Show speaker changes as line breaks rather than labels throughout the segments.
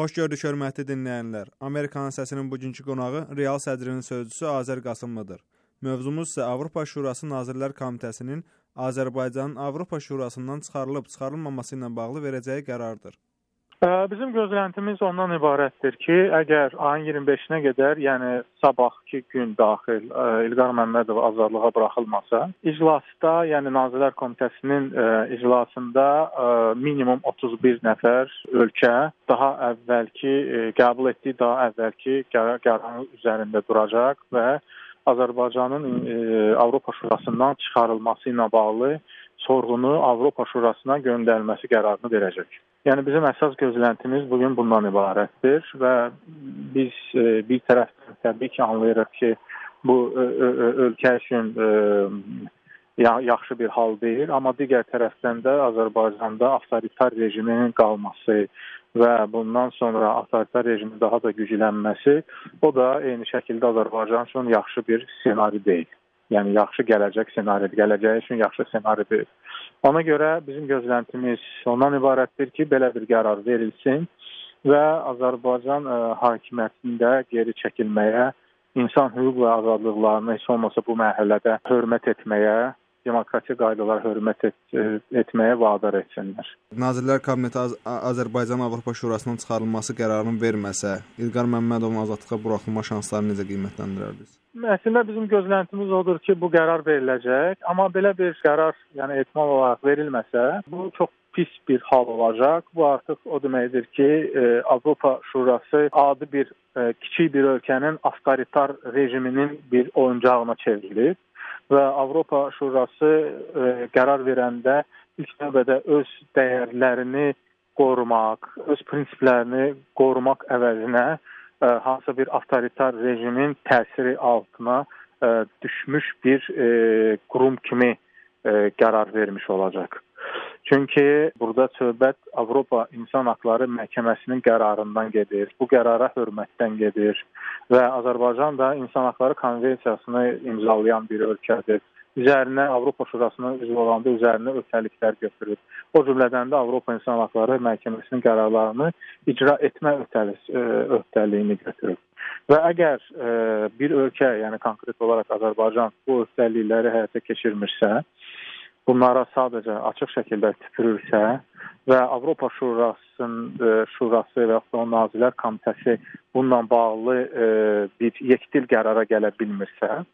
Xoş gördük hörmətli dinləyənlər. Amerikanın səsinin bugünkü qonağı Real sədrinin sözçüsü Azər Qasımlıdır. Mövzumuz isə Avropa Şurası Nazirlər Komitəsinin Azərbaycanın Avropa Şurasından çıxarılıb çıxarılmaması ilə bağlı verəcəyi qərardır.
Bizim gözləntimiz ondan ibarətdir ki, əgər ayın 25-nə qədər, yəni sabahki gün daxil İlqar Məmmədov azadlığa buraxılmasa, iclasda, yəni Nazirlər Komitəsinin iclasında minimum 31 nəfər ölkə daha əvvəlki qəbul etdiyi daha əvvəlki qərarın üzərində duracaq və Azərbaycanın Avropa Şurasından çıxarılması ilə bağlı sorğunu Avropa Şurasına göndərilməsi qərarını verəcək. Yəni bizim əsas gözləntimiz bu gün bundan ibarətdir və biz e, bir tərəfdən təbii ki, anlayırıq ki, bu ölkə üçün e, yaxşı bir hal deyil, amma digər tərəfdən də Azərbaycanda avtoritar rejimin qalması və bundan sonra avtoritar rejimin daha da güclənməsi, o da eyni şəkildə Azərbaycan üçün yaxşı bir ssenari deyil. Yəni yaxşı gələcək ssenaridir, gələcəyi üçün yaxşı ssenaridir. Ona görə bizim gözləntimiz ondan ibarətdir ki, belə bir qərar verilsin və Azərbaycan ə, e, hakimiyyətində geri çəkilməyə, insan hüquq və azadlıqlarını heç olmasa bu mərhələdə hörmət etməyə, demokratik qaydalara hörmət et, e, etməyə vadar etsinlər.
Nazirlər Kabineti Az Azərbaycan Avropa Şurasının çıxarılması qərarını verməsə, İlqar Məmmədovun azadlığa buraxılma şanslarını necə qiymətləndirərdiniz?
Əslində bizim gözləntimiz odur ki, bu qərar veriləcək, amma belə bir qərar, yəni ehtimal olaraq verilməsə, bu çox pis bir hal olacaq. Bu artıq o deməkdir ki, e, Avropa Şurası adi bir e, kiçik bir ölkənin avtoritar rejiminin bir oyuncağına çevrilib və Avropa Şurası e, qərar verəndə ilk növbədə öz dəyərlərini qorumaq, öz prinsiplərini qorumaq əvəzinə ə, e, hansısa bir avtoritar rejimin təsiri altına ə, e, düşmüş bir ə, qurum kimi ə, qərar vermiş olacaq. Çünki burada söhbət Avropa İnsan Haqları Məhkəməsinin qərarından gedir. Bu qərara hörmətdən gedir və Azərbaycan da İnsan Haqları Konvensiyasını imzalayan bir ölkədir üzərinə Avropa Şurasının üzv olanda üzərinə öhdəliklər götürür. O cümlədən də Avropa İnsan Haqları Məhkəməsinin qərarlarını icra etmə öhdəlis, e, öhdəliyini götürür. Və əgər e, bir ölkə, yəni konkret olaraq Azərbaycan bu öhdəlikləri həyata keçirmirsə, bunlara sadəcə açıq şəkildə tüpürürsə və Avropa Şurasının e, şurası və ya onun Nazirlər Komitəsi bununla bağlı bir yekdil qərara gələ bilmirsə,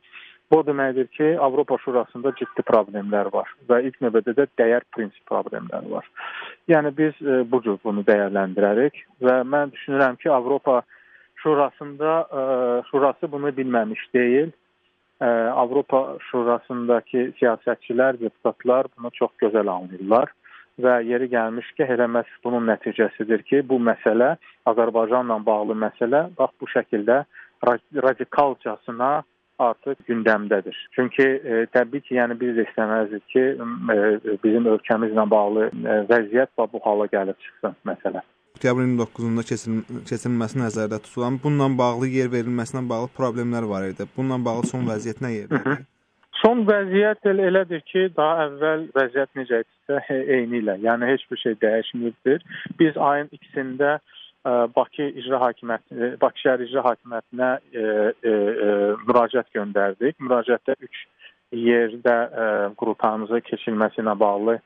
Bu deməkdir ki, Avropa Şurasında ciddi problemlər var və ilk növbədə də dəyər prinsip problemləri var. Yəni biz e, bu cür bunu dəyərləndirərik və mən düşünürəm ki, Avropa Şurasında e, Şurası bunu bilməmiş deyil. E, Avropa Şurasındakı siyasətçilər, deputatlar bunu çox gözəl anlayırlar və yeri gəlmiş ki, elə məhz bunun nəticəsidir ki, bu məsələ Azərbaycanla bağlı məsələ bax bu şəkildə radikalcasına artıq gündəmdədir. Çünki e, təbii ki, yəni biz də istəməzdik ki, e, bizim ölkəmizlə bağlı e, vəziyyət bu hala gəlib çıxsın məsələ.
Oktyabrın 9-da keçirin, keçirilməsi nəzərdə tutulan, bununla bağlı yer verilməsinə bağlı problemlər var idi. Bununla bağlı son vəziyyət nə yerdə?
Son vəziyyət el elədir ki, daha əvvəl vəziyyət necə idisə eyni ilə. Yəni heç bir şey dəyişməyibdir. Biz ayın 2-sində Bakı İcra Hakimiyyəti, Bakı şəhər İcra Hakimiyyətinə e, e, e, müraciət göndərdik. Müraciətdə 3 yerdə e, qruplarımıza keçilməsi ilə bağlı e,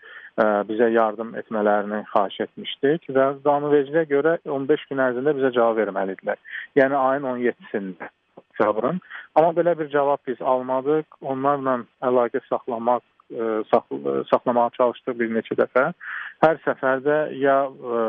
bizə yardım etmələrini xahiş etmişdik və qanunvericiliyə görə 15 gün ərzində bizə cavab verməlidirlər. Yəni ayın 17-sində oktyabrın. Amma belə bir cavab biz almadıq. Onlarla əlaqə saxlamaq saxlamağa çalışdıq bir neçə dəfə. Hər səfərdə ya ə,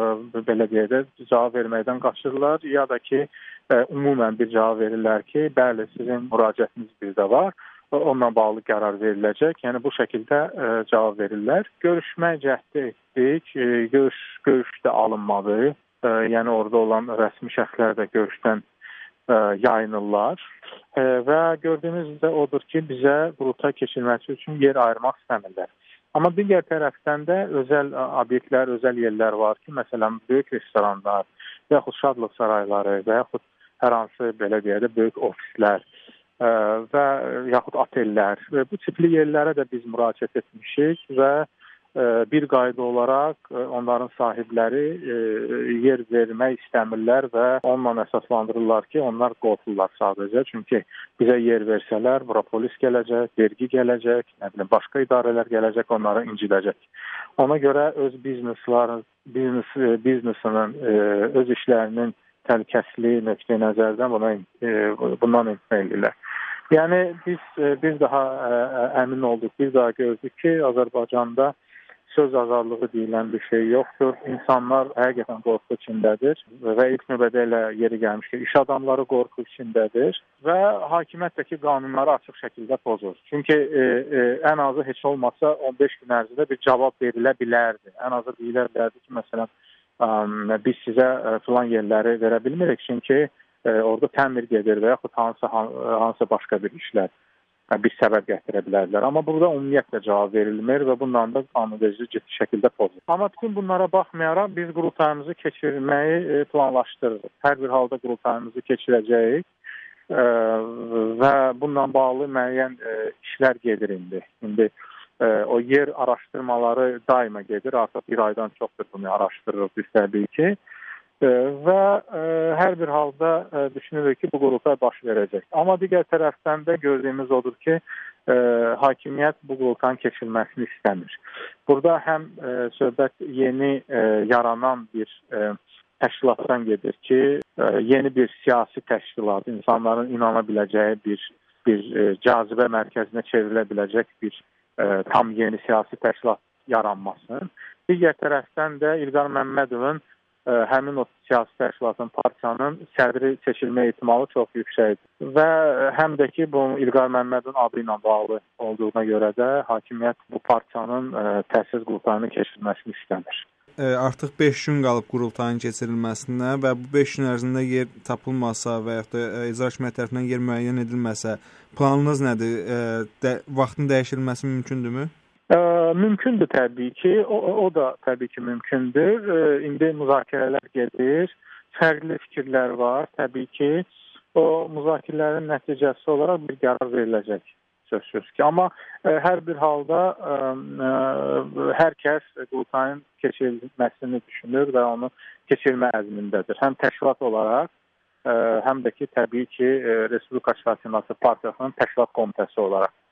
belə deyək də cavab verməkdən qaçırlar, ya da ki, ə, ümumən bir cavab verirlər ki, bəli, sizin müraciətiniz bizdə var onunla bağlı qərar veriləcək. Yəni bu şəkildə ə, cavab verirlər. Görüşmə cəhdi etdik. Ə, görüş görüş də alınmadı. Ə, yəni orada olan rəsmi şəxslər də görüşdən ə, yayınırlar ə, və gördüyümüz də odur ki, bizə qrupa keçilməsi üçün yer ayırmaq istəmirlər. Amma digər tərəfdən də özəl obyektlər, özəl yerlər var ki, məsələn, böyük restoranlar və yaxud şadlıq sarayları və yaxud hər hansı belə deyək də böyük ofislər və yaxud otellər və bu tipli yerlərə də biz müraciət etmişik və bir qayda olaraq onların sahibləri yer vermək istəmirlər və onunla əsaslandırırlar ki, onlar qorxurlar sadəcə. Çünki bizə yer versələr, bura polis gələcək, vergi gələcək, nə bilim, başqa idarələr gələcək, onları incidəcək. Ona görə öz biznesləri, biznes biznesinin öz işlərinin təhlükəsizliyi nöqteyi nəzərdən buna bundan imtina edirlər. Yəni biz biz daha əmin olduq, biz daha gördük ki, Azərbaycanda söz azadlığı deyilən bir şey yoxdur. İnsanlar həqiqətən qorxu içindədir və ilk növbədə elə yeri gəlmişdir. İş adamları qorxu içindədir və hakimiyyət də ki, qanunları açıq şəkildə pozur. Çünki e, e, ən azı heç olmasa 15 gün ərzində bir cavab verilə bilərdi. Ən azı deyilə bilərdi ki, məsələn, ə, biz sizə ə, filan yerləri verə bilmirik çünki orada təmir gedir və yaxud hansı hansı başqa bir işlər bir səbəb gətirə bilərdilər. Amma burada ümumiyyətlə cavab verilmir və bundan da qanunverici şəkildə pozulur. Amma bütün bunlara baxmayaraq biz qurultayımızı keçirməyi e, planlaşdırırıq. Hər bir halda qurultayımızı keçirəcəyik e, və bununla bağlı müəyyən e, işlər gedir indi. İndi o yer araşdırmaları daima gedir. Artıq bir aydan çoxdur bunu araşdırırıq biz təbii ki və ə, hər bir halda ə, düşünürük ki, bu qurultay baş verəcək. Amma digər tərəfdən də gördüyümüz odur ki, ə, hakimiyyət bu qurultayın keçirilməsini istəmir. Burada həm ə, söhbət yeni ə, yaranan bir ə, təşkilatdan gedir ki, ə, yeni bir siyasi təşkilat, insanların inana biləcəyi bir bir ə, cazibə mərkəzinə çevrilə biləcək bir ə, tam yeni siyasi təşkilat yaranmasın. Digər tərəfdən də İlqar Məmmədovun həmin o siyasi təşkilatın, partiyanın sədri seçilmə ehtimalı çox yüksəkdir. Və həm də ki, bu İlqar Məmmədin adı ilə bağlı olduğuna görə də hakimiyyət bu partiyanın təsis qurultayını keçirilməsini istəmir.
Artıq 5 gün qalıb qurultayın keçirilməsinə və bu 5 gün ərzində yer tapılmasa və ya da icra hakimiyyəti tərəfindən yer müəyyən edilməsə, planınız nədir? Də, vaxtın dəyişilməsi mümkündürmü?
Mümkündür təbii ki, o, o da təbii ki mümkündür. İndi müzakirələr gedir, fərqli fikirlər var. Təbii ki, o müzakirələrin nəticəsi olaraq bir qərar veriləcək sözsüz ki. Amma ə, hər bir halda ə, ə, hər kəs qurultayın keçirilməsini düşünür və onu keçirmə əzmindədir. Həm təşkilat olaraq, ə, həm də ki, təbii ki, Respublika Şahsinası Partiyasının təşkilat komitəsi olaraq.